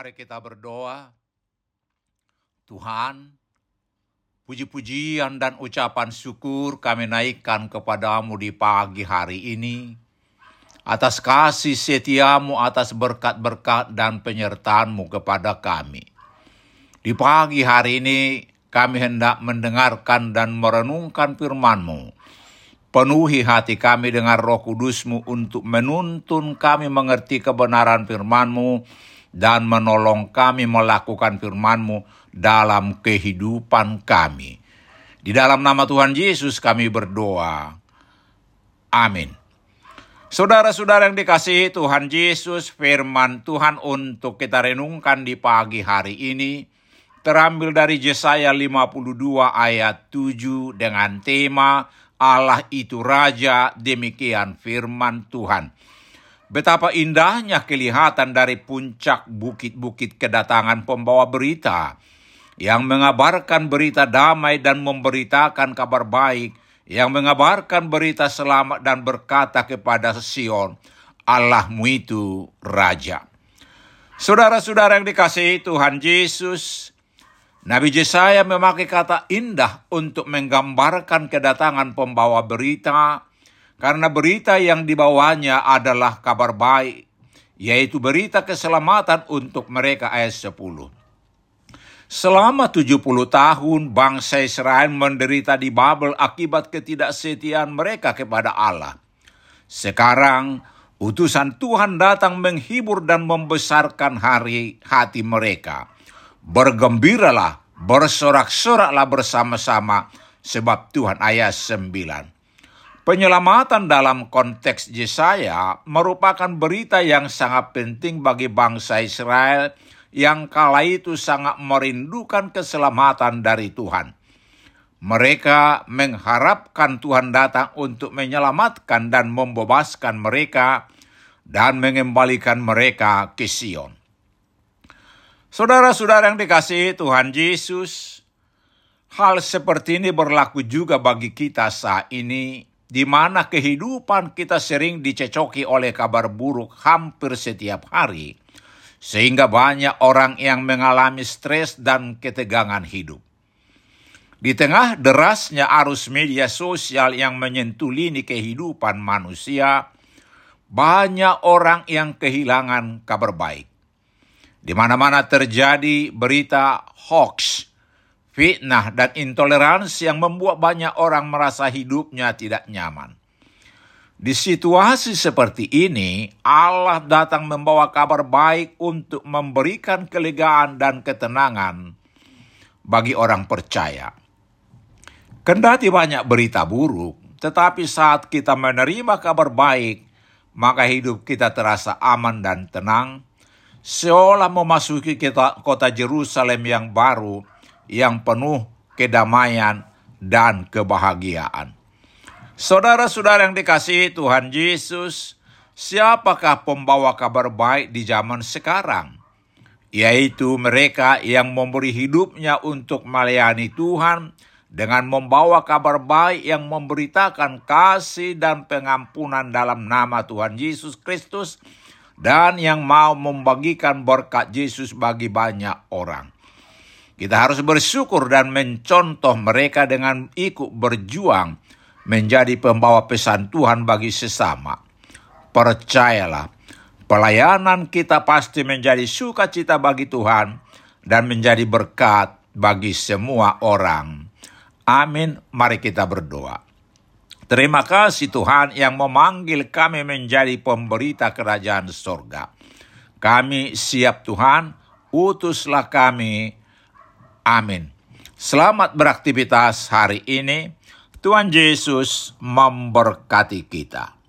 Mari kita berdoa. Tuhan, puji-pujian dan ucapan syukur kami naikkan kepadamu di pagi hari ini. Atas kasih setiamu, atas berkat-berkat dan penyertaanmu kepada kami. Di pagi hari ini kami hendak mendengarkan dan merenungkan firman-Mu. Penuhi hati kami dengan roh kudus-Mu untuk menuntun kami mengerti kebenaran firman-Mu dan menolong kami melakukan firman-Mu dalam kehidupan kami. Di dalam nama Tuhan Yesus kami berdoa. Amin. Saudara-saudara yang dikasihi Tuhan Yesus, firman Tuhan untuk kita renungkan di pagi hari ini terambil dari Yesaya 52 ayat 7 dengan tema Allah itu Raja, demikian firman Tuhan. Betapa indahnya kelihatan dari puncak bukit-bukit kedatangan pembawa berita yang mengabarkan berita damai dan memberitakan kabar baik, yang mengabarkan berita selamat dan berkata kepada Sion, Allahmu itu Raja. Saudara-saudara yang dikasihi Tuhan Yesus, Nabi Yesaya memakai kata indah untuk menggambarkan kedatangan pembawa berita karena berita yang dibawanya adalah kabar baik, yaitu berita keselamatan untuk mereka ayat 10. Selama 70 tahun bangsa Israel menderita di Babel akibat ketidaksetiaan mereka kepada Allah. Sekarang utusan Tuhan datang menghibur dan membesarkan hari hati mereka. Bergembiralah, bersorak-soraklah bersama-sama sebab Tuhan ayat 9. Penyelamatan dalam konteks Yesaya merupakan berita yang sangat penting bagi bangsa Israel yang kala itu sangat merindukan keselamatan dari Tuhan. Mereka mengharapkan Tuhan datang untuk menyelamatkan dan membebaskan mereka dan mengembalikan mereka ke Sion. Saudara-saudara yang dikasihi Tuhan Yesus, hal seperti ini berlaku juga bagi kita saat ini di mana kehidupan kita sering dicecoki oleh kabar buruk hampir setiap hari, sehingga banyak orang yang mengalami stres dan ketegangan hidup. Di tengah derasnya arus media sosial yang menyentuh lini kehidupan manusia, banyak orang yang kehilangan kabar baik. Di mana-mana terjadi berita hoax, fitnah, dan intoleransi yang membuat banyak orang merasa hidupnya tidak nyaman. Di situasi seperti ini, Allah datang membawa kabar baik untuk memberikan kelegaan dan ketenangan bagi orang percaya. Kendati banyak berita buruk, tetapi saat kita menerima kabar baik, maka hidup kita terasa aman dan tenang, seolah memasuki kota Jerusalem yang baru yang penuh kedamaian dan kebahagiaan. Saudara-saudara yang dikasihi Tuhan Yesus, siapakah pembawa kabar baik di zaman sekarang? Yaitu mereka yang memberi hidupnya untuk melayani Tuhan dengan membawa kabar baik yang memberitakan kasih dan pengampunan dalam nama Tuhan Yesus Kristus dan yang mau membagikan berkat Yesus bagi banyak orang. Kita harus bersyukur dan mencontoh mereka dengan ikut berjuang menjadi pembawa pesan Tuhan bagi sesama. Percayalah, pelayanan kita pasti menjadi sukacita bagi Tuhan dan menjadi berkat bagi semua orang. Amin. Mari kita berdoa. Terima kasih Tuhan yang memanggil kami menjadi pemberita kerajaan sorga. Kami siap Tuhan, utuslah kami Amin. Selamat beraktivitas hari ini. Tuhan Yesus memberkati kita.